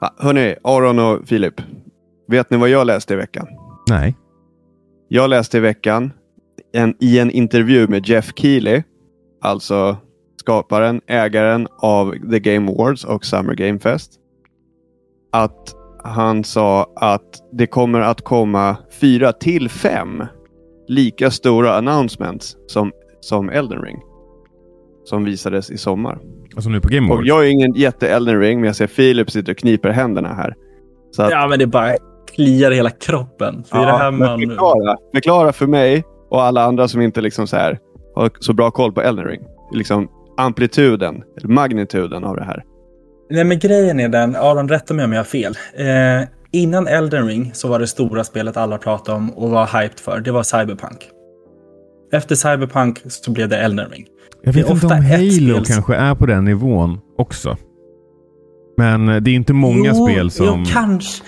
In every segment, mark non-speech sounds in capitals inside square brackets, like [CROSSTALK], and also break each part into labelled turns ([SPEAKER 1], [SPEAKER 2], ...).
[SPEAKER 1] Ah, hörni, Aron och Filip. Vet ni vad jag läste i veckan?
[SPEAKER 2] Nej.
[SPEAKER 1] Jag läste i veckan en, i en intervju med Jeff Keely, alltså skaparen, ägaren av The Game Awards och Summer Game Fest, att han sa att det kommer att komma fyra till fem lika stora announcements som, som Elden Ring. Som visades i sommar.
[SPEAKER 2] Alltså nu på Game
[SPEAKER 1] Och
[SPEAKER 2] Awards?
[SPEAKER 1] jag är ingen jätte Elden Ring, men jag ser Filip sitter och kniper händerna här. Så att,
[SPEAKER 3] Ja, men det bara kliar i hela kroppen. För det är det här man...
[SPEAKER 1] förklara, förklara för mig och alla andra som inte liksom så här, har så bra koll på Elden Ring. Liksom amplituden, eller magnituden av det här.
[SPEAKER 3] Nej, men grejen är den, Aron rätta mig om jag har fel. Eh, innan Elden Ring så var det stora spelet alla pratade om och var hyped för, det var Cyberpunk. Efter Cyberpunk så blev det Elden Ring.
[SPEAKER 2] Jag vet inte om Halo kanske är på den nivån också. Men eh, det är inte många
[SPEAKER 3] jo,
[SPEAKER 2] spel som...
[SPEAKER 3] Jo, kanske.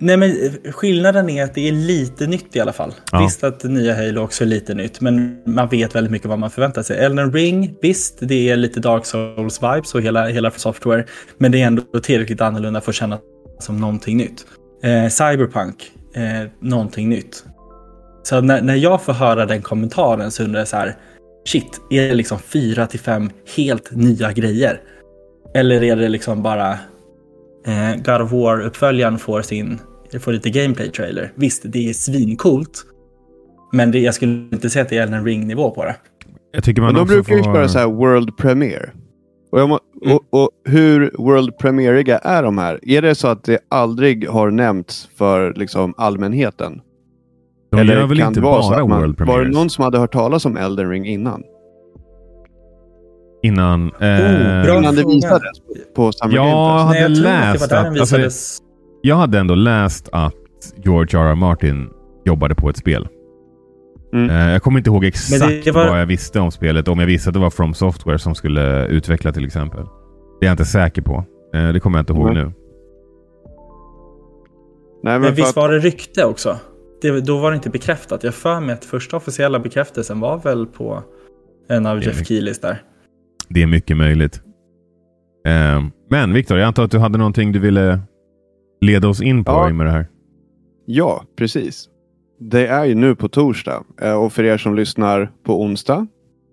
[SPEAKER 3] Nej, men eh, skillnaden är att det är lite nytt i alla fall.
[SPEAKER 2] Ja.
[SPEAKER 3] Visst att nya Halo också är lite nytt, men man vet väldigt mycket vad man förväntar sig. Elden Ring, visst, det är lite Dark Souls-vibes och hela, hela software, men det är ändå tillräckligt annorlunda för att kännas som någonting nytt. Eh, Cyberpunk, eh, någonting nytt. Så när, när jag får höra den kommentaren så undrar jag så här, shit, är det liksom fyra till fem helt nya grejer? Eller är det liksom bara eh, God of War-uppföljaren får sin, får lite gameplay-trailer? Visst, det är svincoolt. Men det, jag skulle inte säga att det är Elden Ring-nivå på det.
[SPEAKER 2] Jag tycker man
[SPEAKER 1] Men de brukar ju köra så här World Premiere. Och, må,
[SPEAKER 3] Mm.
[SPEAKER 1] och, och hur World Premieriga är de här? Är det så att det aldrig har nämnts för liksom, allmänheten?
[SPEAKER 2] De gör väl
[SPEAKER 1] kan
[SPEAKER 2] inte bara
[SPEAKER 1] man-
[SPEAKER 2] World
[SPEAKER 1] Var
[SPEAKER 2] Premieres?
[SPEAKER 1] det någon som hade hört talas om Elden Ring innan?
[SPEAKER 2] Innan... Eh,
[SPEAKER 3] Oh, bra.
[SPEAKER 1] innan det visades på Summer
[SPEAKER 2] Jag
[SPEAKER 1] Game
[SPEAKER 2] hade
[SPEAKER 3] Nej, jag
[SPEAKER 2] läst
[SPEAKER 3] var
[SPEAKER 2] att... Alltså, jag hade ändå läst att George R. R. Martin jobbade på ett spel.
[SPEAKER 1] Mm.
[SPEAKER 2] Eh, jag kommer inte ihåg exakt
[SPEAKER 3] var-
[SPEAKER 2] vad jag visste om spelet. Om jag visste att det var From Software som skulle utveckla till exempel. Det är jag inte säker på. Eh, det kommer jag inte ihåg
[SPEAKER 1] Mm.
[SPEAKER 2] nu.
[SPEAKER 1] Nej, men
[SPEAKER 3] Men visst
[SPEAKER 1] att,
[SPEAKER 3] var det rykte också? Det, då var det inte bekräftat. Jag för mig att första officiella bekräftelsen var väl på en av
[SPEAKER 2] Det är
[SPEAKER 3] Jeff
[SPEAKER 2] mycket.
[SPEAKER 3] Keelys där.
[SPEAKER 2] Det är mycket möjligt. Eh, men Viktor, jag antar att du hade någonting du ville leda oss in på
[SPEAKER 1] Ja.
[SPEAKER 2] med det här.
[SPEAKER 1] Ja, precis. Det är ju nu på torsdag. Eh, Och för er som lyssnar på onsdag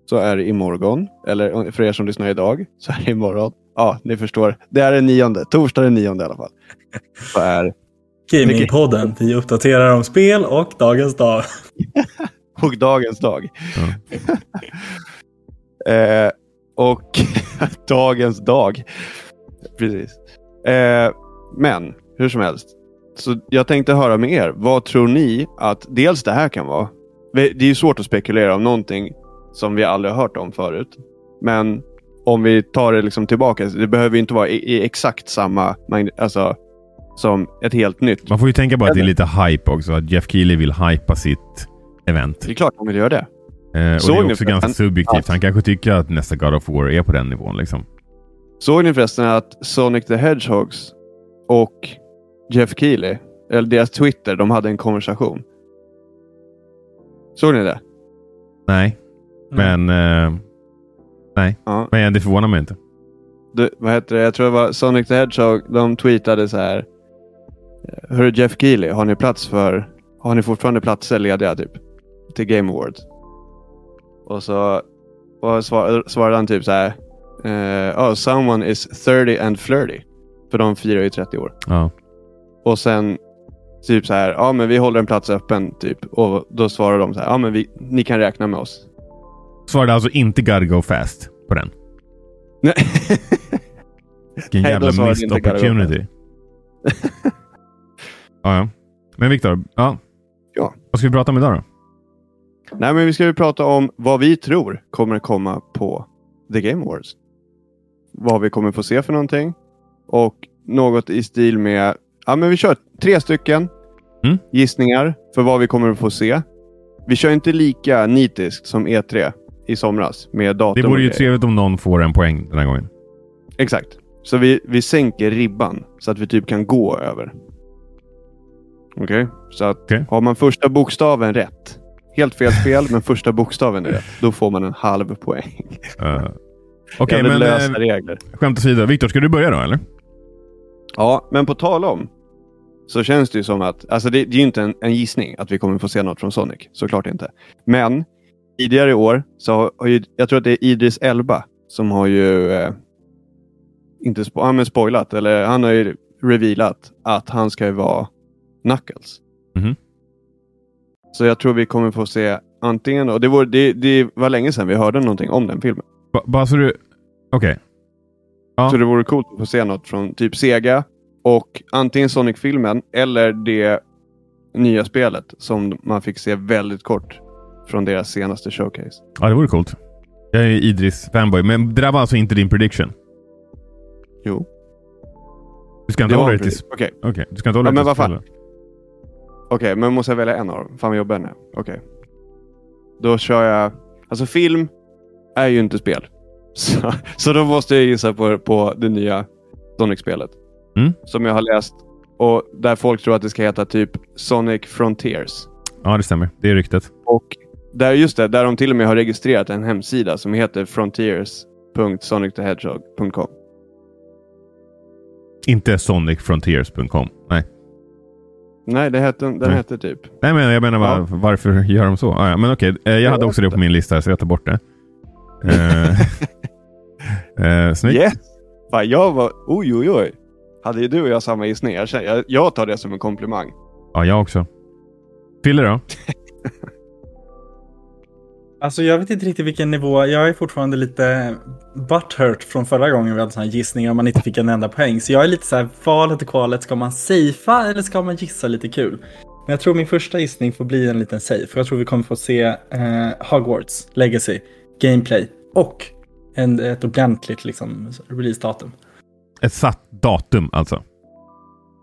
[SPEAKER 1] så är det imorgon. Eller för er som lyssnar idag så är det imorgon. Ja, ni förstår. Det är den nionde. Torsdag den nionde i alla fall. Så är
[SPEAKER 3] Gamingpodden. Vi uppdaterar om spel och dagens dag. [LAUGHS]
[SPEAKER 1] och dagens dag.
[SPEAKER 2] Ja. [LAUGHS]
[SPEAKER 1] eh, och [LAUGHS] dagens dag. Precis. Eh, men hur som helst. Så jag tänkte höra med er. Vad tror ni att dels det här kan vara? Det är ju svårt att spekulera om någonting som vi aldrig har hört om förut. Men om vi tar det liksom tillbaka. Det behöver ju inte vara i, i exakt samma alltså, som ett helt nytt.
[SPEAKER 2] Man får ju tänka på att det är lite hype också. Att Jeff Keely vill hypa sitt event.
[SPEAKER 1] Det är klart man vill göra det.
[SPEAKER 2] Eh, och
[SPEAKER 1] Såg
[SPEAKER 2] det är också ganska subjektivt.
[SPEAKER 1] att-
[SPEAKER 2] Han kanske tycker att nästa God of War är på den nivån. Liksom.
[SPEAKER 1] Såg ni förresten att Sonic the Hedgehogs och Jeff Keely, eller deras Twitter, de hade en konversation? Såg ni det?
[SPEAKER 2] Nej, men... Eh, nej,
[SPEAKER 1] Ja.
[SPEAKER 2] men det förvånar mig inte.
[SPEAKER 1] Du, vad heter det? Jag tror det var Sonic the Hedgehog. De tweetade så här. Hörru Jeff Keely, har ni plats för... Har ni fortfarande platser lediga typ? Till Game Awards? Och så och svar, svarade han typ så här. eh, oh, someone is 30 and flirty. För de firar ju 30 år.
[SPEAKER 2] Ja.
[SPEAKER 1] Och sen typ så här, ja men vi håller en plats öppen typ. Och då svarar de så här, ja men vi, ni kan räkna med oss.
[SPEAKER 2] Svarade alltså inte Gotta Go Fast på den.
[SPEAKER 1] Nej.
[SPEAKER 2] Vilken jävla
[SPEAKER 1] svarade
[SPEAKER 2] missed opportunity. [LAUGHS] ja, ja. Men Viktor, ja.
[SPEAKER 1] Ja.
[SPEAKER 2] vad ska vi prata om idag då?
[SPEAKER 1] Nej men vi ska ju prata om vad vi tror kommer komma på The Game Awards. Vad vi kommer få se för någonting. Och något i stil med, ja men vi kör tre stycken
[SPEAKER 2] Mm.
[SPEAKER 1] gissningar för vad vi kommer att få se. Vi kör inte lika nitiskt som E3 i somras med datum.
[SPEAKER 2] Det vore ju trevligt om någon får en poäng den här gången.
[SPEAKER 1] Exakt. Så vi, vi sänker ribban så att vi typ kan gå över. Okej, så att
[SPEAKER 2] Okej.
[SPEAKER 1] har man första bokstaven rätt. Helt fel spel, men första bokstaven är rätt. Då får man en halv poäng.
[SPEAKER 2] Uh, [LAUGHS] Okej,
[SPEAKER 1] Jävligt
[SPEAKER 2] men
[SPEAKER 1] lösa
[SPEAKER 2] eh,
[SPEAKER 1] regler.
[SPEAKER 2] skämt åsido. Viktor, ska du börja då eller?
[SPEAKER 1] Ja, men på tal om så känns det ju som att, alltså det, det är ju inte en, en gissning att vi kommer få se något från Sonic. Såklart inte. Men tidigare i år så har, har ju, jag tror att det är Idris Elba som har ju eh, inte spo, men spoilat, eller han har ju revealat att han ska ju vara Knuckles.
[SPEAKER 2] Mhm.
[SPEAKER 1] Så jag tror vi kommer få se antingen, och det, var, det, det var länge sedan vi hörde någonting om den filmen.
[SPEAKER 2] Ba- Bara så du... Okej. Ja.
[SPEAKER 1] Så det vore coolt att få se något från typ Sega och antingen Sonic-filmen eller det nya spelet som man fick se väldigt kort från deras senaste showcase.
[SPEAKER 2] Ja, det vore coolt. Jag är Idris fanboy, men det där var alltså inte din prediction?
[SPEAKER 1] Jo,
[SPEAKER 2] Du ska inte hålla dig till...
[SPEAKER 1] Okej,
[SPEAKER 2] Okej, du ska inte hålla
[SPEAKER 1] Ja,
[SPEAKER 2] dig
[SPEAKER 1] men
[SPEAKER 2] till
[SPEAKER 1] vad fan. Okej, men måste jag välja en av dem? Fan vad jobbig den är. Okej. Då kör jag... Alltså film är ju inte spel. [LAUGHS] Så, så då måste jag gissa på, på det nya Sonic-spelet.
[SPEAKER 2] Mm.
[SPEAKER 1] Som jag har läst och där folk tror att det ska heta typ Sonic Frontiers.
[SPEAKER 2] Ja, det stämmer. Det är ryktet.
[SPEAKER 1] Och där, just det, där de till och med har registrerat en hemsida som heter frontiers.sonicthehedgehog.com.
[SPEAKER 2] Inte sonicfrontiers.com. Nej.
[SPEAKER 1] Det hette, den
[SPEAKER 2] Nej.
[SPEAKER 1] hette typ.
[SPEAKER 2] Nej, men jag menar bara,
[SPEAKER 1] Ja.
[SPEAKER 2] varför gör de så? Ah, ja, men okej, eh, jag hade också det på min lista, så jag tar bort det. Eh, [LAUGHS] eh, snyggt.
[SPEAKER 1] Yes! Fan, jag var... Oj, oj, oj. Hade ju du och jag samma gissning. Jag, jag tar det som en komplimang.
[SPEAKER 2] Ja, jag också. Fille då? [LAUGHS]
[SPEAKER 3] Alltså jag vet inte riktigt vilken nivå. Jag är fortfarande lite butthurt från förra gången vi hade sådana här gissningar och man inte fick en enda poäng. Så jag är lite så här, valet och kvalet, ska man safea eller ska man gissa lite kul? Men jag tror min första gissning får bli en liten safe. För jag tror vi kommer få se eh, Hogwarts Legacy, Gameplay och en, ett ordentligt liksom, releasedatum.
[SPEAKER 2] Ett satt datum alltså.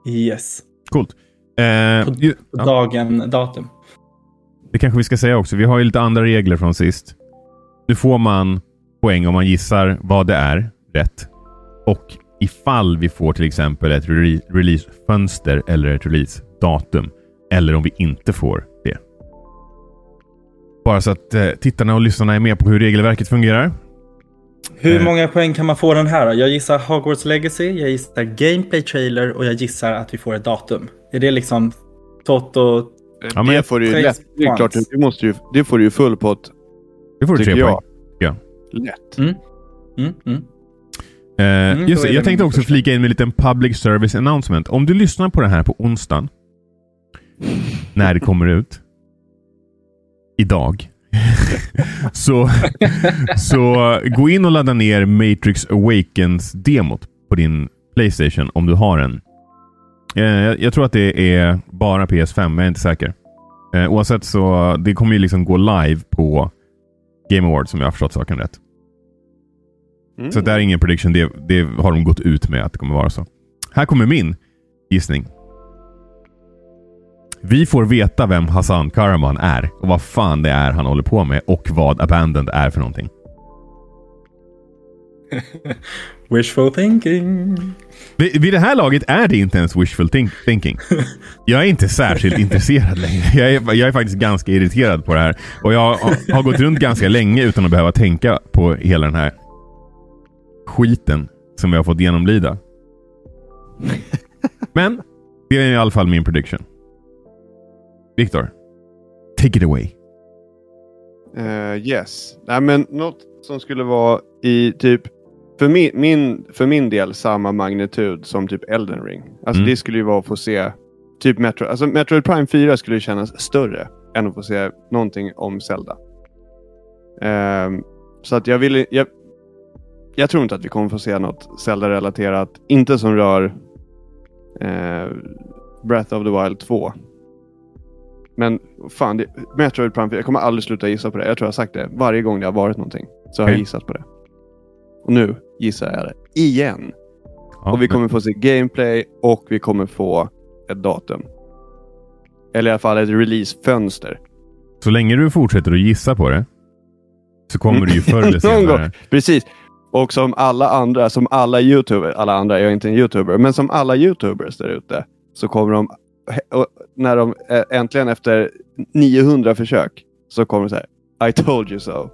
[SPEAKER 3] Yes,
[SPEAKER 2] Coolt. Eh,
[SPEAKER 3] På- på
[SPEAKER 2] ja,
[SPEAKER 3] dagen, datum.
[SPEAKER 2] Det kanske vi ska säga också. Vi har ju lite andra regler från sist. Nu får man poäng om man gissar vad det är rätt. Och ifall vi får till exempel ett re- releasefönster eller ett releasedatum. Eller om vi inte får det. Bara så att eh, tittarna och lyssnarna är med på hur regelverket fungerar.
[SPEAKER 3] Hur
[SPEAKER 2] Eh.
[SPEAKER 3] många poäng kan man få den här då? Jag gissar Hogwarts Legacy, jag gissar Gameplay Trailer och jag gissar att vi får ett datum. Är det liksom Toto?
[SPEAKER 2] Ja, men
[SPEAKER 1] det får du ju
[SPEAKER 3] tre
[SPEAKER 1] lätt. Det är klart, det, måste ju, det får du ju full pott.
[SPEAKER 2] Det får du tre
[SPEAKER 1] jag.
[SPEAKER 2] poäng.
[SPEAKER 1] Lätt.
[SPEAKER 3] Mm, mm.
[SPEAKER 2] Eh,
[SPEAKER 3] Mm,
[SPEAKER 2] just det,
[SPEAKER 3] är
[SPEAKER 2] jag tänkte också
[SPEAKER 3] första.
[SPEAKER 2] flika in med en liten public service announcement. Om du lyssnar på det här på onsdagen, [LAUGHS] när det kommer ut, idag, [LAUGHS] så, så gå in och ladda ner Matrix Awakens-demot på din Playstation om du har en. Eh, jag, jag tror att det är bara PS5, men jag är inte säker. Eh, oavsett så, det kommer ju liksom gå live på Game Awards om jag har förstått saken rätt.
[SPEAKER 1] Mm.
[SPEAKER 2] Så det är ingen prediction. Det, det har de gått ut med att det kommer vara så. Här kommer min gissning. Vi får veta vem Hassan Karaman är och vad fan det är han håller på med och vad Abandoned är för någonting. [LAUGHS]
[SPEAKER 3] Wishful thinking.
[SPEAKER 2] Vid, vid det här laget är det inte ens wishful think, thinking. Jag är inte särskilt intresserad längre. Jag är, jag är faktiskt ganska irriterad på det här. Och jag har, har gått runt ganska länge utan att behöva tänka på hela den här skiten som jag har fått genomlida. Men det är i alla fall min prediction. Viktor, take it away.
[SPEAKER 1] Eh, yes. Nej, men något som skulle vara i typ för min, min, för min del samma magnitud som typ Elden Ring. Alltså
[SPEAKER 2] Mm.
[SPEAKER 1] det skulle ju vara att få se typ Metro, alltså Metroid Prime 4 skulle ju kännas större än att få se någonting om Zelda. Ehm, så att jag vill jag, jag tror inte att vi kommer få se något Zelda-relaterat. Inte som rör eh, Breath of the Wild 2. Men fan, det, Metroid Prime 4, jag kommer aldrig sluta gissa på det. Jag tror jag har sagt det varje gång det har varit någonting. Så har jag gissat på det. Och nu gissar jag det igen.
[SPEAKER 2] Ja,
[SPEAKER 1] och vi kommer få se gameplay och vi kommer få ett datum. Eller i alla fall ett releasefönster.
[SPEAKER 2] Så länge du fortsätter att gissa på det så kommer du ju förr eller [LAUGHS] senare.
[SPEAKER 1] Precis. Och som alla andra, som alla YouTubers, alla andra, jag är inte en YouTuber, men som alla YouTubers där ute så kommer de, när de eh, äntligen efter 900 försök så kommer de säga I told you so.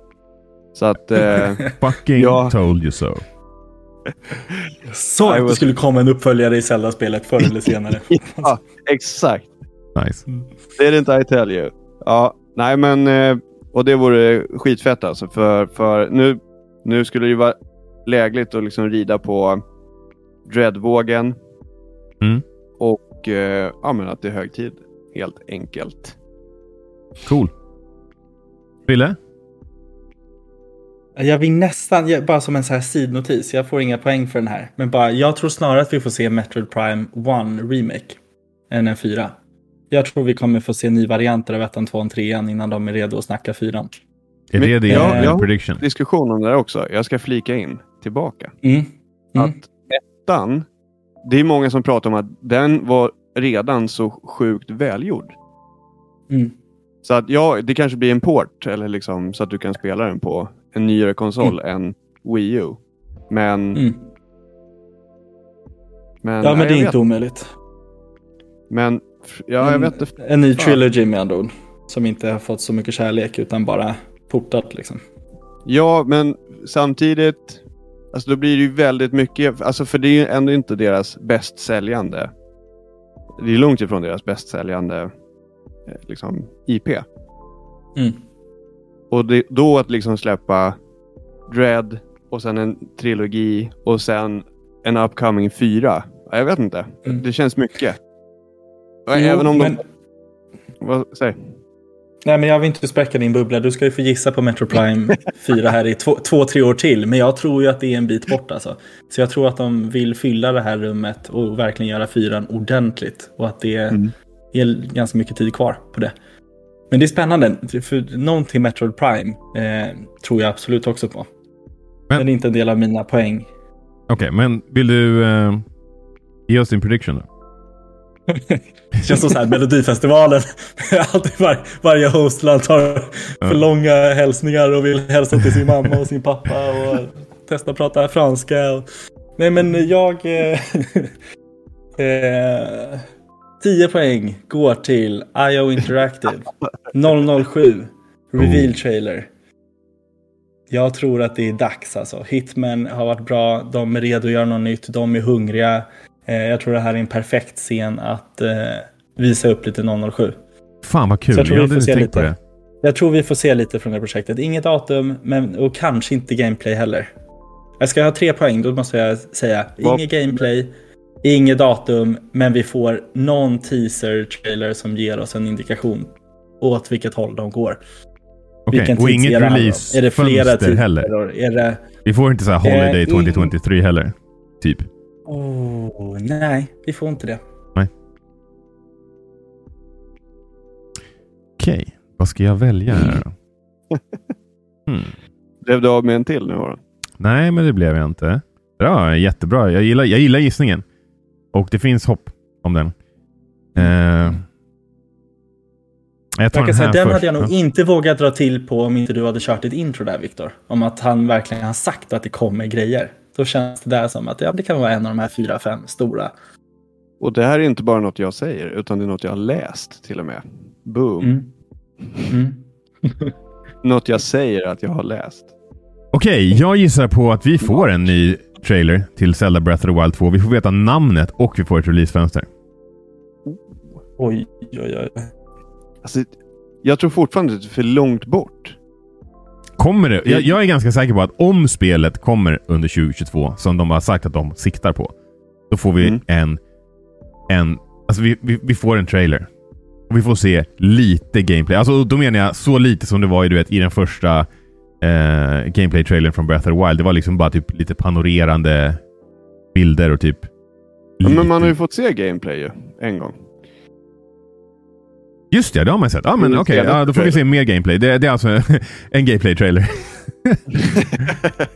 [SPEAKER 1] Så att, eh, [LAUGHS]
[SPEAKER 2] Fucking
[SPEAKER 1] Ja.
[SPEAKER 2] told you so.
[SPEAKER 3] Så att det skulle komma en uppföljare i Zelda-spelet förr eller senare. [LAUGHS]
[SPEAKER 1] ja, exakt.
[SPEAKER 2] Nice.
[SPEAKER 1] Det är det inte I tell you. Ja, nej men eh, och det vore skitfett alltså. För, för nu, nu skulle det ju vara lägligt att liksom rida på dreadvågen.
[SPEAKER 2] Mm.
[SPEAKER 1] Och eh, ja, men att det är hög tid helt enkelt.
[SPEAKER 2] Cool. Ville?
[SPEAKER 3] Jag vill nästan, jag- bara som en så här sidnotis, jag får inga poäng för den här. Men bara, jag tror snarare att vi får se Metroid Prime 1 Remake än en 4. Jag tror vi kommer få se ny varianter av 1, 2 3 innan de är redo att snacka 4.
[SPEAKER 2] Är
[SPEAKER 1] Men-
[SPEAKER 2] det din
[SPEAKER 1] ja,
[SPEAKER 2] eh,
[SPEAKER 1] ja.
[SPEAKER 2] prediction?
[SPEAKER 1] Diskussion om det där också. Jag ska flika in tillbaka.
[SPEAKER 3] Mm. Mm.
[SPEAKER 1] Att ettan, det är många som pratar om att den var redan så sjukt välgjord.
[SPEAKER 3] Mm.
[SPEAKER 1] Så att ja, det kanske blir en port eller liksom så att du kan spela den på en nyare konsol än Wii U. Men,
[SPEAKER 3] Mm.
[SPEAKER 1] men,
[SPEAKER 3] Ja, men det är inte
[SPEAKER 1] vet.
[SPEAKER 3] omöjligt.
[SPEAKER 1] Men ja, jag
[SPEAKER 3] en,
[SPEAKER 1] vet inte.
[SPEAKER 3] en ny trilogy med andra ord. Som inte har fått så mycket kärlek utan bara portat liksom.
[SPEAKER 1] Ja, men samtidigt. Alltså då blir det ju väldigt mycket. Alltså för det är ju ändå inte deras bäst säljande. Det är långt ifrån deras bäst säljande liksom, IP.
[SPEAKER 3] Mm.
[SPEAKER 1] Och det, då att liksom släppa Dread och sen en trilogi och sen en upcoming fyra. Ja, Jag vet inte.
[SPEAKER 3] Mm.
[SPEAKER 1] Det känns mycket.
[SPEAKER 3] Jo,
[SPEAKER 1] Även om
[SPEAKER 3] men,
[SPEAKER 1] de... Vad, säg.
[SPEAKER 3] Nej, men jag vill inte spräcka din bubbla. Du ska ju få gissa på Metro Prime [LAUGHS] 4 här i två, två, tre år till. Men jag tror ju att det är en bit bort alltså. Så jag tror att de vill fylla det här rummet och verkligen göra fyran ordentligt. Och att det
[SPEAKER 1] Mm.
[SPEAKER 3] Är ganska mycket tid kvar på det. Men det är spännande. För någonting Metroid Prime eh, tror jag absolut också på.
[SPEAKER 2] Men-
[SPEAKER 3] Men det är inte en del av mina poäng.
[SPEAKER 2] Okej, men vill du eh, ge oss din prediction då?
[SPEAKER 3] Det [LAUGHS] känns som så här Melodifestivalen. [LAUGHS] Alltid var, varje hostland tar för långa hälsningar och vill hälsa till sin mamma och sin pappa och testa att prata franska. Och... Nej men jag... Eh, [LAUGHS] eh, 10 poäng går till IO Interactive. 007. Reveal trailer. Jag tror att det är dags alltså. Hitman har varit bra. De är redo att göra något nytt. De är hungriga. Eh, jag tror det här är en perfekt scen att eh, visa upp lite 007.
[SPEAKER 2] Fan vad kul.
[SPEAKER 3] Så jag tror
[SPEAKER 2] jag
[SPEAKER 3] vi
[SPEAKER 2] hade
[SPEAKER 3] får
[SPEAKER 2] inte
[SPEAKER 3] se
[SPEAKER 2] tänkt på
[SPEAKER 3] lite.
[SPEAKER 2] det.
[SPEAKER 3] Jag tror vi får se lite från det projektet. Inget datum men, och kanske inte gameplay heller. Jag ska ha tre poäng, då måste jag säga inget gameplay, inget datum, men vi får någon teaser-trailer som ger oss en indikation åt vilket håll de går.
[SPEAKER 2] Okej,
[SPEAKER 3] Vilken
[SPEAKER 2] och inget releasefönster heller.
[SPEAKER 3] Är det...
[SPEAKER 2] Vi får inte så här Holiday
[SPEAKER 3] Eh,
[SPEAKER 2] 2023 heller. Typ.
[SPEAKER 3] Oh, nej, vi får inte det.
[SPEAKER 2] Okej, vad ska jag välja här då? [LAUGHS] Hmm.
[SPEAKER 1] Blev du av med en till nu? Aron?
[SPEAKER 2] Nej, men det blev jag inte. Ja, jättebra. Jag gillar, jag gillar gissningen. Och det finns hopp om den. Eh, jag tar
[SPEAKER 3] Jag kan
[SPEAKER 2] den
[SPEAKER 3] säga,
[SPEAKER 2] här
[SPEAKER 3] den
[SPEAKER 2] först.
[SPEAKER 3] hade jag nog
[SPEAKER 2] Ja.
[SPEAKER 3] inte vågat dra till på om inte du hade kört ett intro där, Viktor. Om att han verkligen har sagt att det kommer grejer. Då känns det där som att ja, det kan vara en av de här fyra, fem stora.
[SPEAKER 1] Och det här är inte bara något jag säger, utan det är något jag har läst till och med. Boom.
[SPEAKER 3] Mm. Mm. [LAUGHS]
[SPEAKER 1] Något jag säger att jag har läst.
[SPEAKER 2] Okej, jag gissar på att vi får en ny trailer till Zelda Breath of the Wild 2. Vi får veta namnet och vi får ett releasefönster.
[SPEAKER 3] Oj, oj, oj.
[SPEAKER 1] Alltså, jag tror fortfarande att det är för långt bort.
[SPEAKER 2] Kommer det? Jag, jag är ganska säker på att om spelet kommer under 2022, som de har sagt att de siktar på, då får vi
[SPEAKER 1] Mm.
[SPEAKER 2] en... en alltså vi, vi, vi får en trailer. Och vi får se lite gameplay. Alltså då menar jag så lite som det var i, du vet, i den första eh, gameplay-trailern från Breath of the Wild. Det var liksom bara typ lite panorerande bilder och typ...
[SPEAKER 1] Ja, men man har ju fått se gameplay ju, en gång.
[SPEAKER 2] Just det, det har man sett. Ja, men
[SPEAKER 1] Mm, senaste
[SPEAKER 2] ja, då får vi se mer gameplay. Det, det är alltså [LAUGHS] en gameplay-trailer. [LAUGHS]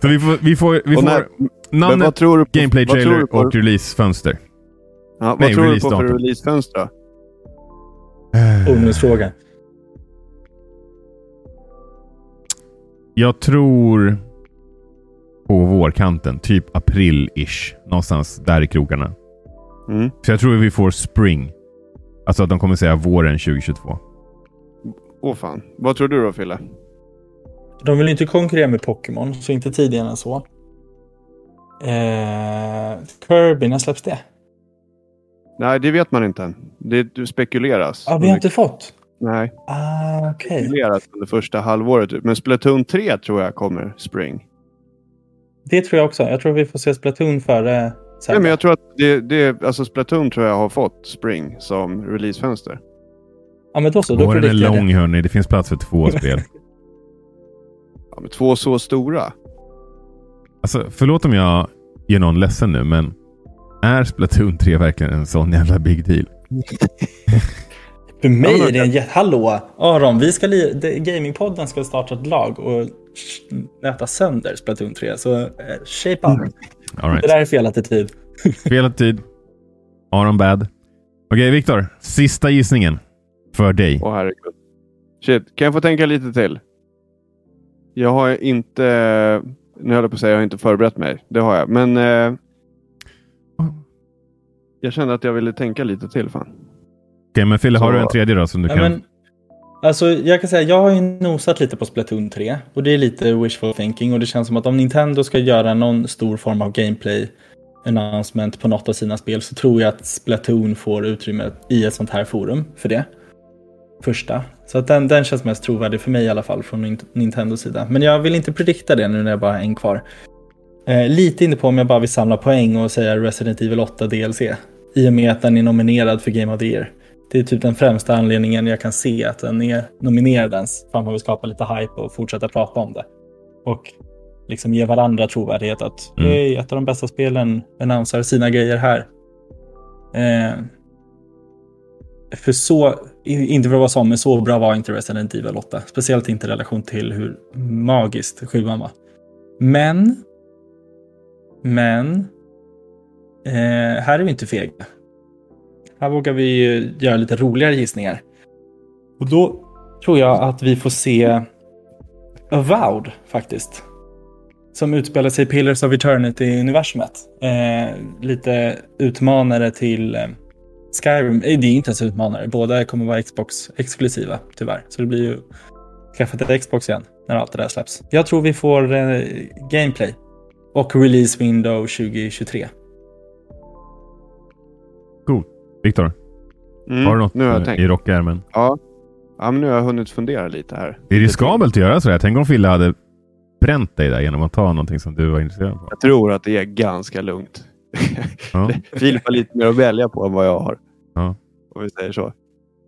[SPEAKER 2] så vi får, vi får, vi
[SPEAKER 1] Och
[SPEAKER 2] får
[SPEAKER 1] när-
[SPEAKER 2] namnet,
[SPEAKER 1] vad tror du på, vad tror
[SPEAKER 2] gameplay-trailer och releasefönster.
[SPEAKER 1] ja, vad
[SPEAKER 2] nej,
[SPEAKER 1] tror du på för releasefönster då?
[SPEAKER 2] Jag tror på vårkanten, typ april-ish. Någonstans där i krokarna.
[SPEAKER 1] Mm.
[SPEAKER 2] Så jag tror vi får spring. Alltså att de kommer säga våren 2022.
[SPEAKER 1] Åh fan. Vad tror du då Fille?
[SPEAKER 3] De vill inte konkurrera med Pokémon, så inte tidigare än så. Eh, Kirby, när släpps det?
[SPEAKER 1] Nej, det vet man inte än. Det spekuleras.
[SPEAKER 3] Ja, vi har inte fått.
[SPEAKER 1] Nej,
[SPEAKER 3] Ah, okej.
[SPEAKER 1] spekuleras under första halvåret. Men Splatoon 3 tror jag kommer spring.
[SPEAKER 3] Det tror jag också. Jag tror vi får se Splatoon före Zelda.
[SPEAKER 1] Nej, men jag tror att det, det, alltså Splatoon tror jag har fått spring som releasefönster.
[SPEAKER 3] Ja, men då så. Då
[SPEAKER 2] Våren är lång
[SPEAKER 3] det.
[SPEAKER 2] hörni. Det finns plats för två [LAUGHS] spel.
[SPEAKER 1] Ja, men två så stora.
[SPEAKER 2] Alltså, förlåt om jag gör någon ledsen nu, men är Splatoon 3 verkligen en sån jävla big deal? [LAUGHS]
[SPEAKER 3] För mig är det en jätte... Hallå! Aron, vi ska li... det- Gamingpodden ska starta ett lag och nöta sönder Splatoon 3. Så eh, shape up.
[SPEAKER 2] All right.
[SPEAKER 3] Det där är fel attityd. [LAUGHS]
[SPEAKER 2] Spelat tid. Aron bad. Okej, Viktor. Sista gissningen. För dig.
[SPEAKER 1] Åh herregud. Shit, kan jag få tänka lite till? Jag har inte... Nu höll jag på att säga jag har inte förberett mig. Det har jag. Men eh, jag kände att jag ville tänka lite till. Fan.
[SPEAKER 2] Okej, men Fille, har du en tredje då som du
[SPEAKER 3] Ja,
[SPEAKER 2] kan...
[SPEAKER 3] men, alltså, jag kan säga jag har ju nosat lite på Splatoon 3 och det är lite wishful thinking och det känns som att om Nintendo ska göra någon stor form av gameplay announcement på något av sina spel så tror jag att Splatoon får utrymme i ett sånt här forum för det. Första. Så att den, den känns mest trovärdig för mig i alla fall från Nint- Nintendos sida. Men jag vill inte predikta det nu när jag bara har en kvar. Eh, lite inne på om jag bara vill samla poäng och säga Resident Evil 8 DLC. I och med att den är nominerad för Game of the Year. Det är typ den främsta anledningen jag kan se att den är nominerad ens. Att man vill skapa lite hype och fortsätta prata om det. Och liksom ge varandra trovärdighet att
[SPEAKER 2] Mm.
[SPEAKER 3] mm. ett av de bästa spelen annonsar sina grejer här. Eh, för så, inte för att vara så, men så bra var inte Resident Evil 8. Speciellt inte i relation till hur magiskt sjuan var. Men, men, eh, här är vi inte fega. Här vågar vi göra lite roligare gissningar. Och då tror jag att vi får se Avowed faktiskt. Som utspelar sig i Pillars of Eternity-universumet. Eh, lite utmanare till eh, Skyrim. Eh, det är inte ens utmanare. Båda kommer vara Xbox-exklusiva tyvärr. Så det blir ju skaffa ett Xbox igen när allt det där släpps. Jag tror vi får eh, gameplay. Och release window 2023.
[SPEAKER 2] Viktor,
[SPEAKER 1] Mm,
[SPEAKER 2] har du något
[SPEAKER 1] nu har jag
[SPEAKER 2] i rockärmen?
[SPEAKER 1] Ja. ja, men nu har jag hunnit fundera lite här.
[SPEAKER 2] Det är riskabelt att göra sådär. Tänk om Fille hade bränt dig där genom att ta någonting som du var intresserad av.
[SPEAKER 1] Jag tror att det är ganska lugnt.
[SPEAKER 2] Ja. [LAUGHS]
[SPEAKER 1] Filip har lite mer att välja på än vad jag har.
[SPEAKER 2] Ja.
[SPEAKER 1] Om vi säger så.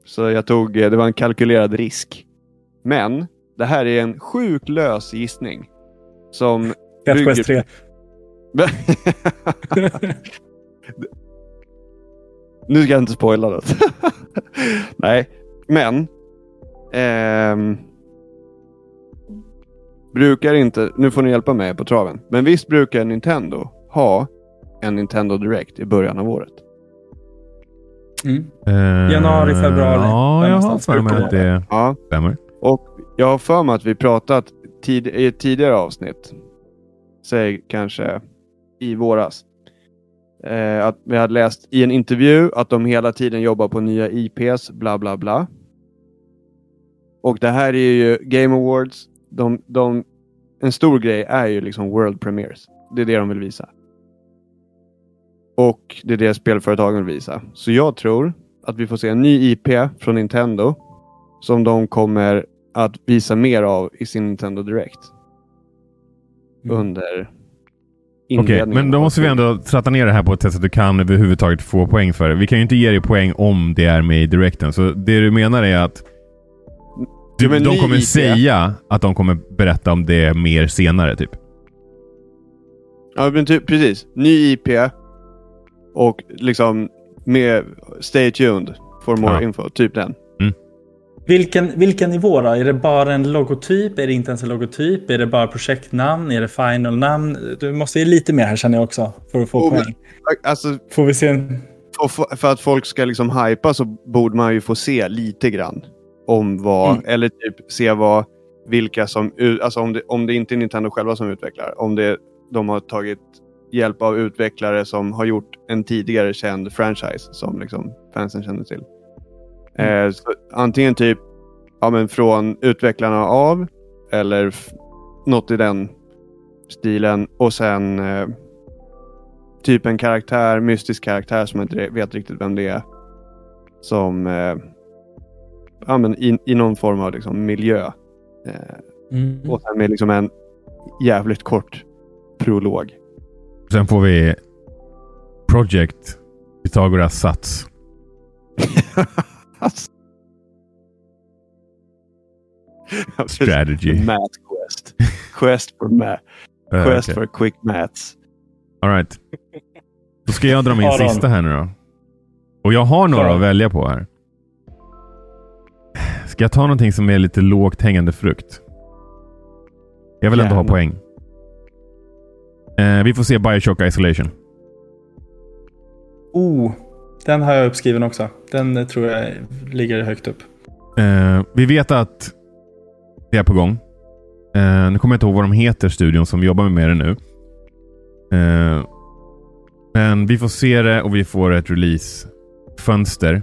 [SPEAKER 1] Så jag tog, eh, det var en kalkylerad risk. Men det här är en sjukt lös gissning. Som
[SPEAKER 3] Death
[SPEAKER 1] Bygger-
[SPEAKER 3] Quest [LAUGHS] [LAUGHS] 3.
[SPEAKER 1] Nu ska jag inte spoila något. [LAUGHS] Nej, men. ehm, brukar inte, nu får ni hjälpa mig på traven. Men visst brukar Nintendo ha en Nintendo Direct i början av året?
[SPEAKER 3] Mm.
[SPEAKER 2] Eh,
[SPEAKER 3] Januari, februari.
[SPEAKER 2] Ja, jag har för mig att
[SPEAKER 3] det
[SPEAKER 2] det
[SPEAKER 1] Ja,
[SPEAKER 2] stämmer.
[SPEAKER 1] och jag har för mig att vi pratat tid, i ett tidigare avsnitt. Säg kanske i våras. Eh, att vi hade läst i en intervju att de hela tiden jobbar på nya IPs, bla bla bla. Och det här är ju Game Awards. De, de, en stor grej är ju liksom World Premiers. Det är det de vill visa. Och det är det spelföretagen vill visa. Så jag tror att vi får se en ny IP från Nintendo som de kommer att visa mer av i sin Nintendo Direct.
[SPEAKER 3] Mm.
[SPEAKER 1] Under
[SPEAKER 2] Okej,
[SPEAKER 1] inledningen
[SPEAKER 2] men då måste vi ändå tratta ner det här på ett sätt så att du kan överhuvudtaget få poäng för det. Vi kan ju inte ge dig poäng om det är med i directen. Så det du menar är att du,
[SPEAKER 1] Ja,
[SPEAKER 2] de kommer
[SPEAKER 1] IP.
[SPEAKER 2] säga att de kommer berätta om det mer senare, typ.
[SPEAKER 1] Ja, men typ, precis. Ny IP och liksom med Stay tuned for more
[SPEAKER 2] Ja.
[SPEAKER 1] info. Typ den.
[SPEAKER 3] Vilken, vilken nivå då? Är det bara en logotyp? Är det inte ens en logotyp? Är det bara projektnamn? Är det final-namn? Du måste ge lite mer här känner jag också för att få
[SPEAKER 1] Oh,
[SPEAKER 3] poäng.
[SPEAKER 1] Alltså,
[SPEAKER 3] Får vi se en...
[SPEAKER 1] för, att folk ska liksom hypa så borde man ju få se lite grann om vad,
[SPEAKER 3] Mm.
[SPEAKER 1] eller typ se vad, vilka som, alltså om det, om det inte är Nintendo själva som utvecklar, om det, de har tagit hjälp av utvecklare som har gjort en tidigare känd franchise som liksom fansen känner till. Eh, så antingen typ ja, men från utvecklarna av eller något i den stilen och sen eh, typ en karaktär, mystisk karaktär som man inte vet riktigt vem det är. Som eh, ja, men i, i någon form av liksom, miljö. Eh,
[SPEAKER 3] Mm.
[SPEAKER 1] och sen med liksom en jävligt kort prolog.
[SPEAKER 2] Sen får vi Project Pythagoras sats. [LAUGHS] [LAUGHS] Strategy.
[SPEAKER 1] Math quest. Quest for math. [LAUGHS] Quest
[SPEAKER 2] okej.
[SPEAKER 1] for quick maths.
[SPEAKER 2] All right. Då ska jag dra min sista här nu då. Och jag har några att välja på här. Ska jag ta någonting som är lite lågt hängande frukt? Jag vill ändå ha poäng. Eh, vi får se Bioshock Isolation.
[SPEAKER 3] Oh, den har jag uppskriven också. Den eh, tror jag ligger högt upp.
[SPEAKER 2] Eh, vi vet att det är på gång. Eh, nu kommer jag inte ihåg vad de heter, studion som jobbar med det nu. Eh, men vi får se det och vi får ett releasefönster.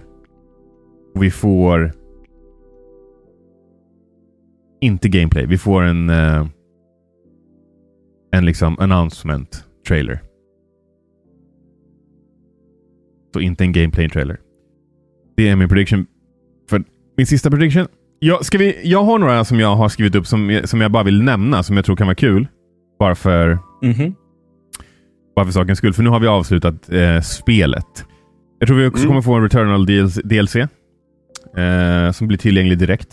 [SPEAKER 2] Och vi får inte gameplay. Vi får en eh, en liksom announcement trailer. Så inte en gameplay trailer. Det är min prediction. För min sista prediction. Jag, ska vi, jag har några som jag har skrivit upp som, som jag bara vill nämna, som jag tror kan vara kul. Bara för,
[SPEAKER 3] Mhm.
[SPEAKER 2] bara för sakens skull. För nu har vi avslutat eh, spelet. Jag tror vi också
[SPEAKER 1] Mm.
[SPEAKER 2] kommer få en Returnal DLC, DLC eh, som blir tillgänglig direkt.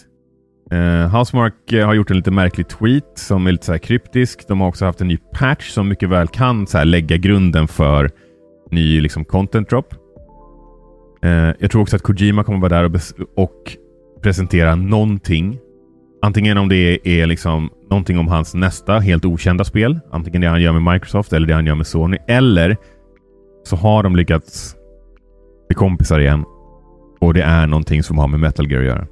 [SPEAKER 2] Eh, Housemark eh, har gjort en lite märklig tweet som är lite så här kryptisk. De har också haft en ny patch som mycket väl kan så lägga grunden för ny liksom, content drop. Eh, jag tror också att Kojima kommer vara där och, och presentera någonting. Antingen om det är liksom någonting om hans nästa helt okända spel. Antingen det han gör med Microsoft eller det han gör med Sony. Eller så har de lyckats bli kompisar igen. Och det är någonting som har med Metal Gear att göra.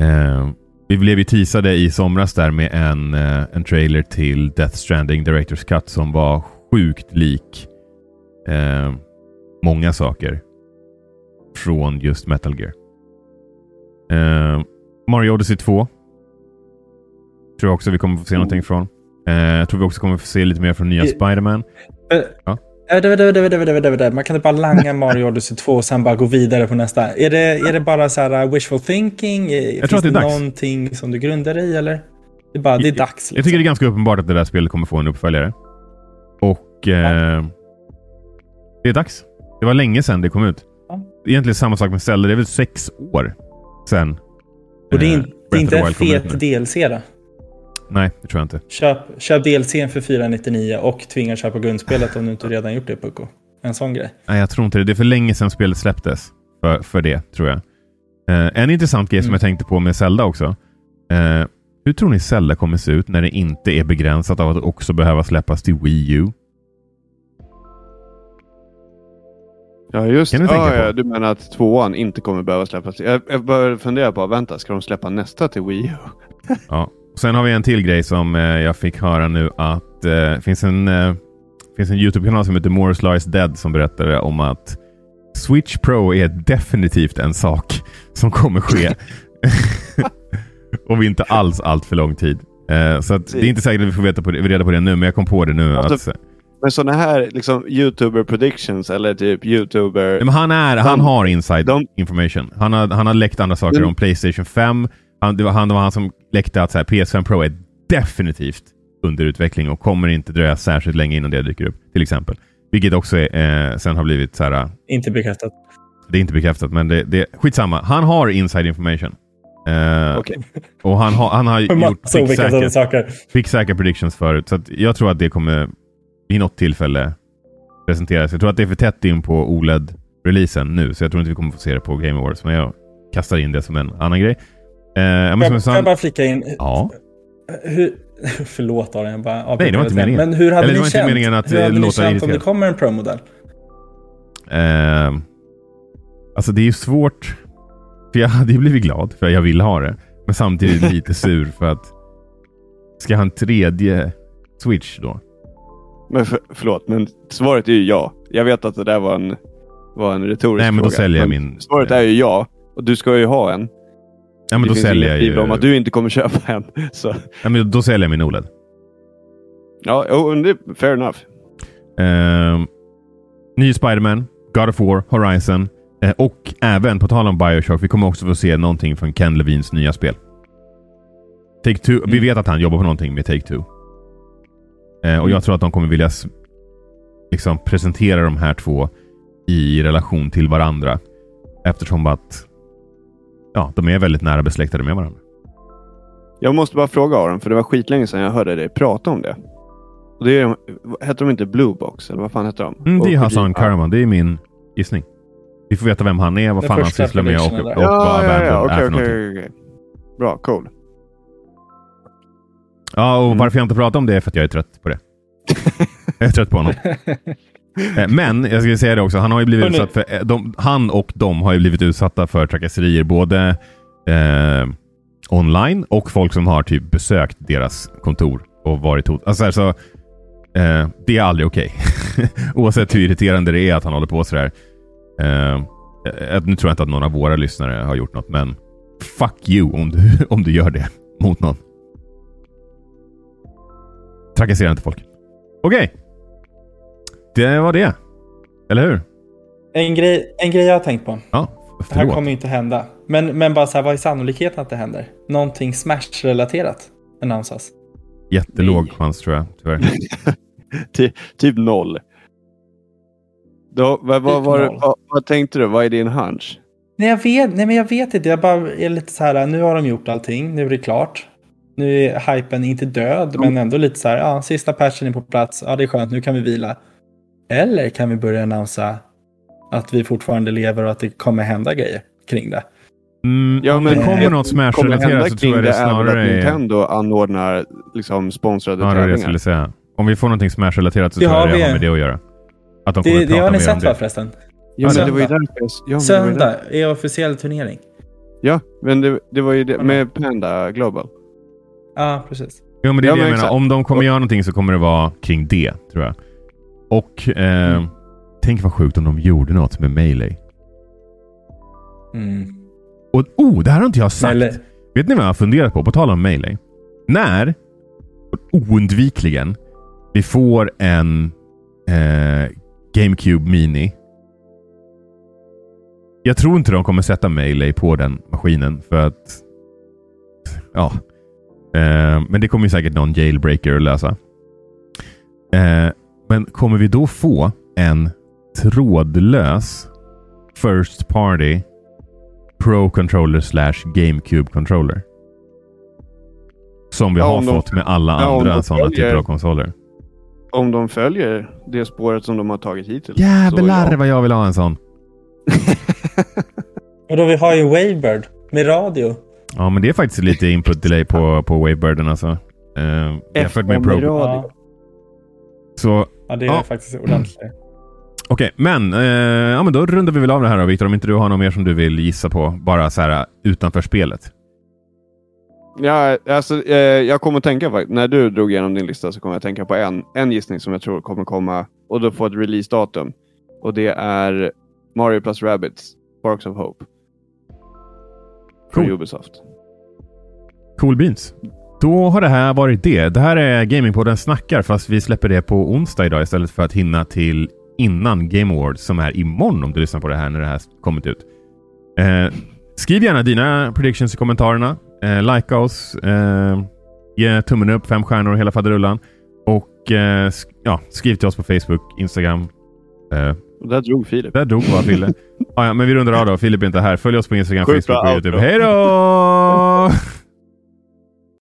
[SPEAKER 2] Eh, vi blev ju teasade i somras där med en, eh, en trailer till Death Stranding Directors Cut som var sjukt lik eh, många saker från just Metal Gear. Eh, Mario Odyssey 2 tror jag också vi kommer få se någonting från. Eh, jag tror vi också kommer få se lite mer från nya Spider-Man. Ja.
[SPEAKER 3] Man kan inte bara langa Mario Odyssey 2 och sen bara gå vidare på nästa. Är det, är det bara så här uh, wishful thinking? Eh, Finns
[SPEAKER 2] tror att det är dags.
[SPEAKER 3] någonting som du grundar i eller? Det är bara, det är dags. Liksom.
[SPEAKER 2] Jag tycker det är ganska uppenbart att det där spelet kommer få en uppföljare. Och eh, det är dags. Det var länge sedan det kom ut.
[SPEAKER 3] Ja.
[SPEAKER 2] Egentligen samma sak med Zelda. Det är väl sex år sedan.
[SPEAKER 3] Och det är,
[SPEAKER 2] eh,
[SPEAKER 3] in, det är inte en fet. DLC då?
[SPEAKER 2] Nej, det tror jag inte.
[SPEAKER 3] Köp, köp DLCn för 499 och tvinga köpa grundspelet om du inte redan gjort det Pucko. En sån grej.
[SPEAKER 2] Nej, jag tror inte det. Det är för länge sedan spelet släpptes. För, för det, tror jag. Eh, en intressant grej som
[SPEAKER 3] Mm.
[SPEAKER 2] jag tänkte på med Zelda också. Eh, hur tror ni Zelda kommer se ut när det inte är begränsat av att också behöva släppas till Wii U?
[SPEAKER 1] Ja, just
[SPEAKER 2] Kan du tänka
[SPEAKER 1] ja, Du menar att tvåan inte kommer behöva släppas? Jag, jag börjar fundera på, vänta, ska de släppa nästa till Wii U? [LAUGHS]
[SPEAKER 2] Ja. Sen har vi en till grej som eh, jag fick höra nu att det finns en, eh, finns en YouTube-kanal som heter More Slice Dead som berättade om att Switch Pro är definitivt en sak som kommer ske. [LAUGHS] och inte alls allt för lång tid. Eh, så det är inte säkert att vi får veta på det, reda på det nu, men jag kom på det nu.
[SPEAKER 1] Alltså,
[SPEAKER 2] att,
[SPEAKER 1] Men sådana här liksom YouTuber predictions eller typ YouTuber...
[SPEAKER 2] Nej, men han, är, han
[SPEAKER 1] De-
[SPEAKER 2] har inside
[SPEAKER 1] de-
[SPEAKER 2] information. Han har, han har läckt andra saker
[SPEAKER 1] Men-
[SPEAKER 2] om Playstation 5. Han, det, var, han, det var han som läckte att så här, PS5 Pro är definitivt under utveckling och kommer inte dröja särskilt länge innan det dyker upp. Till exempel. Vilket också är, eh, sen har blivit så här.
[SPEAKER 3] Inte bekräftat.
[SPEAKER 2] Det är inte bekräftat, men det, det skitsamma. Han har inside information. Eh,
[SPEAKER 1] Okej.
[SPEAKER 2] Och han har, han har [LAUGHS] gjort pricksäkra predictions förut. Så att jag tror att det kommer i något tillfälle presenteras. Jag tror att det är för tätt in på OLED-releasen nu, så jag tror inte vi kommer få se det på Game Awards. Men jag kastar in det som en annan grej. Eh, ja, men som
[SPEAKER 3] jag,
[SPEAKER 2] jag
[SPEAKER 3] jag bara flika in?
[SPEAKER 2] ja.
[SPEAKER 3] Hur, [LAUGHS] förlåt Aron, jag bara
[SPEAKER 2] Nej, det var inte meningen.
[SPEAKER 3] Men hur hade
[SPEAKER 2] Eller
[SPEAKER 3] ni känt?
[SPEAKER 2] meningen att,
[SPEAKER 3] hur hade
[SPEAKER 2] eh,
[SPEAKER 3] ni
[SPEAKER 2] låta
[SPEAKER 3] känt om det kommer en Pro-modell?
[SPEAKER 2] Eh, alltså det är ju svårt. För jag hade ju blivit glad för jag vill ha det. Men samtidigt lite [LAUGHS] sur för att ska jag ha en tredje Switch då?
[SPEAKER 1] Men för, förlåt, men svaret är ju ja. Jag vet att det där var en, var en retorisk
[SPEAKER 2] Nej, men då
[SPEAKER 1] fråga.
[SPEAKER 2] säljer jag min-
[SPEAKER 1] Svaret är ju ja. Och du ska ju ha en.
[SPEAKER 2] Ja, men
[SPEAKER 1] det
[SPEAKER 2] då
[SPEAKER 1] finns
[SPEAKER 2] säljer jag ju...
[SPEAKER 1] om att du inte kommer köpa en. [LAUGHS] Så,
[SPEAKER 2] Ja, men då säljer jag min OLED.
[SPEAKER 1] ja, men det är fair enough.
[SPEAKER 2] Eh, ny Spiderman, God of War, Horizon eh, och även på tal om Bioshock, vi kommer också få se någonting från Ken Levins nya spel. Take Two, Vi
[SPEAKER 3] Mm.
[SPEAKER 2] vet att han jobbar på någonting med Take Two. Eh, och jag tror att de kommer vilja liksom presentera de här två i relation till varandra. Eftersom att ja, de är väldigt nära besläktade med varandra.
[SPEAKER 1] Jag måste bara fråga Aron, för det var skitlänge sedan jag hörde dig prata om det. Och det är, de- hette de inte Blue Box? Eller vad fan hette de?
[SPEAKER 2] Mm, det är Hassan. Karaman. Det är min gissning. Vi får veta vem han är, vad
[SPEAKER 3] Den
[SPEAKER 2] fan han sysslar med och, och, och
[SPEAKER 3] där.
[SPEAKER 2] vad
[SPEAKER 1] Ja, ja, ja. okej,
[SPEAKER 2] någonting.
[SPEAKER 1] okej. Bra, cool.
[SPEAKER 2] Ja, och
[SPEAKER 1] Mm.
[SPEAKER 2] varför jag inte pratar om det är för att jag är trött på det. [LAUGHS] jag är trött på honom. Eh, Men jag skulle säga det också, han har ju blivit
[SPEAKER 3] Hörrni.
[SPEAKER 2] utsatt för, eh, de, han och de har ju blivit utsatta för trakasserier både eh, online och folk som har typ besökt deras kontor och varit hot. Alltså, så, eh, det är aldrig okej. [LAUGHS] Oavsett hur irriterande det är att han håller på sådär. Eh, eh, nu tror jag inte att någon av våra lyssnare har gjort något, men fuck you om du, [LAUGHS] om du gör det mot någon. Trakassera inte folk. Okej. Det var det. Eller hur?
[SPEAKER 3] En grej, en grej jag har tänkt på.
[SPEAKER 2] Ja,
[SPEAKER 3] Det här kommer ju inte hända. Men, men bara så här, vad är sannolikheten att det händer? Någonting Smash-relaterat annonsas.
[SPEAKER 2] Jättelåg
[SPEAKER 3] Nej.
[SPEAKER 2] chans tror jag, tyvärr. [LAUGHS]
[SPEAKER 1] Ty, typ noll. Då, vad, vad,
[SPEAKER 3] Typ
[SPEAKER 1] vad,
[SPEAKER 3] noll.
[SPEAKER 1] vad, vad tänkte du? Vad är din hunch?
[SPEAKER 3] Nej, jag vet, nej, men jag vet inte. Jag bara är lite så här, nu har de gjort allting. Nu är det klart. Nu är hypen inte död, men ändå lite så här, ja, sista patchen är på plats. Ja, det är skönt, nu kan vi vila. Eller kan vi börja annonsa att vi fortfarande lever och att det kommer hända grejer kring det?
[SPEAKER 2] Mm,
[SPEAKER 1] Ja, men
[SPEAKER 2] det kommer
[SPEAKER 1] det
[SPEAKER 2] något Smash-relaterat så
[SPEAKER 1] kring
[SPEAKER 2] tror jag det
[SPEAKER 1] är väl
[SPEAKER 2] snarare
[SPEAKER 1] att
[SPEAKER 2] är...
[SPEAKER 1] Nintendo anordnar liksom sponsrade
[SPEAKER 2] Ja, det var det jag
[SPEAKER 1] tävlingar.
[SPEAKER 2] skulle säga. Om vi får någonting Smash-relaterat så
[SPEAKER 3] Det
[SPEAKER 2] tror jag
[SPEAKER 3] har
[SPEAKER 2] det har med det att göra. Att de
[SPEAKER 3] Det, det har ni sett
[SPEAKER 2] det.
[SPEAKER 3] va förresten?
[SPEAKER 1] Ja, men det var ju
[SPEAKER 3] Söndag.
[SPEAKER 1] därför. Ja, men det var ju
[SPEAKER 3] Söndag är officiell turnering.
[SPEAKER 1] Ja, men det, det var ju det med Panda Global.
[SPEAKER 3] Ja, precis.
[SPEAKER 2] Jo, men det är
[SPEAKER 1] Ja,
[SPEAKER 2] det jag
[SPEAKER 1] men
[SPEAKER 2] menar.
[SPEAKER 1] exakt.
[SPEAKER 2] Om de kommer göra någonting så kommer det vara kring det, tror jag. Och eh,
[SPEAKER 3] Mm.
[SPEAKER 2] tänk vad sjukt om de gjorde något med Melee.
[SPEAKER 3] Mm.
[SPEAKER 2] Och oh, det här har inte jag sagt.
[SPEAKER 3] Eller,
[SPEAKER 2] Vet ni vad jag har funderat på? På tal om Melee. När, oundvikligen, vi får en eh, GameCube Mini. Jag tror inte de kommer sätta Melee på den maskinen för att... Ja. Eh, men det kommer ju säkert någon jailbreaker att lösa. Eh, men kommer vi då få en trådlös First Party Pro Controller slash GameCube Controller? Som vi
[SPEAKER 1] Ja,
[SPEAKER 2] har
[SPEAKER 1] de-
[SPEAKER 2] fått med alla
[SPEAKER 1] ja,
[SPEAKER 2] andra sådana typer av konsoler.
[SPEAKER 1] Om de följer det spåret som de har tagit hittills.
[SPEAKER 2] Jävlar
[SPEAKER 1] Så ja.
[SPEAKER 2] vad jag vill ha en sån. [LAUGHS]
[SPEAKER 3] och då vi har ju Wavebird med radio.
[SPEAKER 2] Ja, men det är faktiskt lite input delay på, på Wavebirden alltså. Uh, jämfört med Pro.
[SPEAKER 3] Ja,
[SPEAKER 2] Så
[SPEAKER 3] ja det är
[SPEAKER 2] Ja.
[SPEAKER 3] faktiskt ordentligt.
[SPEAKER 2] Okej, men, eh, ja, men då rundar vi väl av det här då Viktor. Om inte du har något mer som du vill gissa på, bara så här utanför spelet.
[SPEAKER 1] Ja, alltså, eh, jag kommer att tänka faktiskt, när du drog igenom din lista så kommer jag att tänka på en, en gissning som jag tror kommer komma och då få ett releasedatum. Och det är Mario plus Rabbids Sparks of Hope. Från
[SPEAKER 2] Cool.
[SPEAKER 1] Ubisoft.
[SPEAKER 2] Cool beans. Då har det här varit det. Det här är Gamingpodden snackar fast vi släpper det på onsdag idag istället för att hinna till innan Game Awards som är imorgon om du lyssnar på det här när det här kommit ut. Eh, skriv gärna dina predictions i kommentarerna. Eh, likea oss. Eh, ge tummen upp, fem stjärnor och hela faderullan. Och eh, sk- ja, skriv till oss på Facebook, Instagram.
[SPEAKER 1] Och där drog Filip.
[SPEAKER 2] där drog bara Fille. [LAUGHS] ah, ja, men vi rundar av då. Filip är inte här. Följ oss på Instagram,
[SPEAKER 1] Sjukt
[SPEAKER 2] Facebook och YouTube. Hej då! [LAUGHS]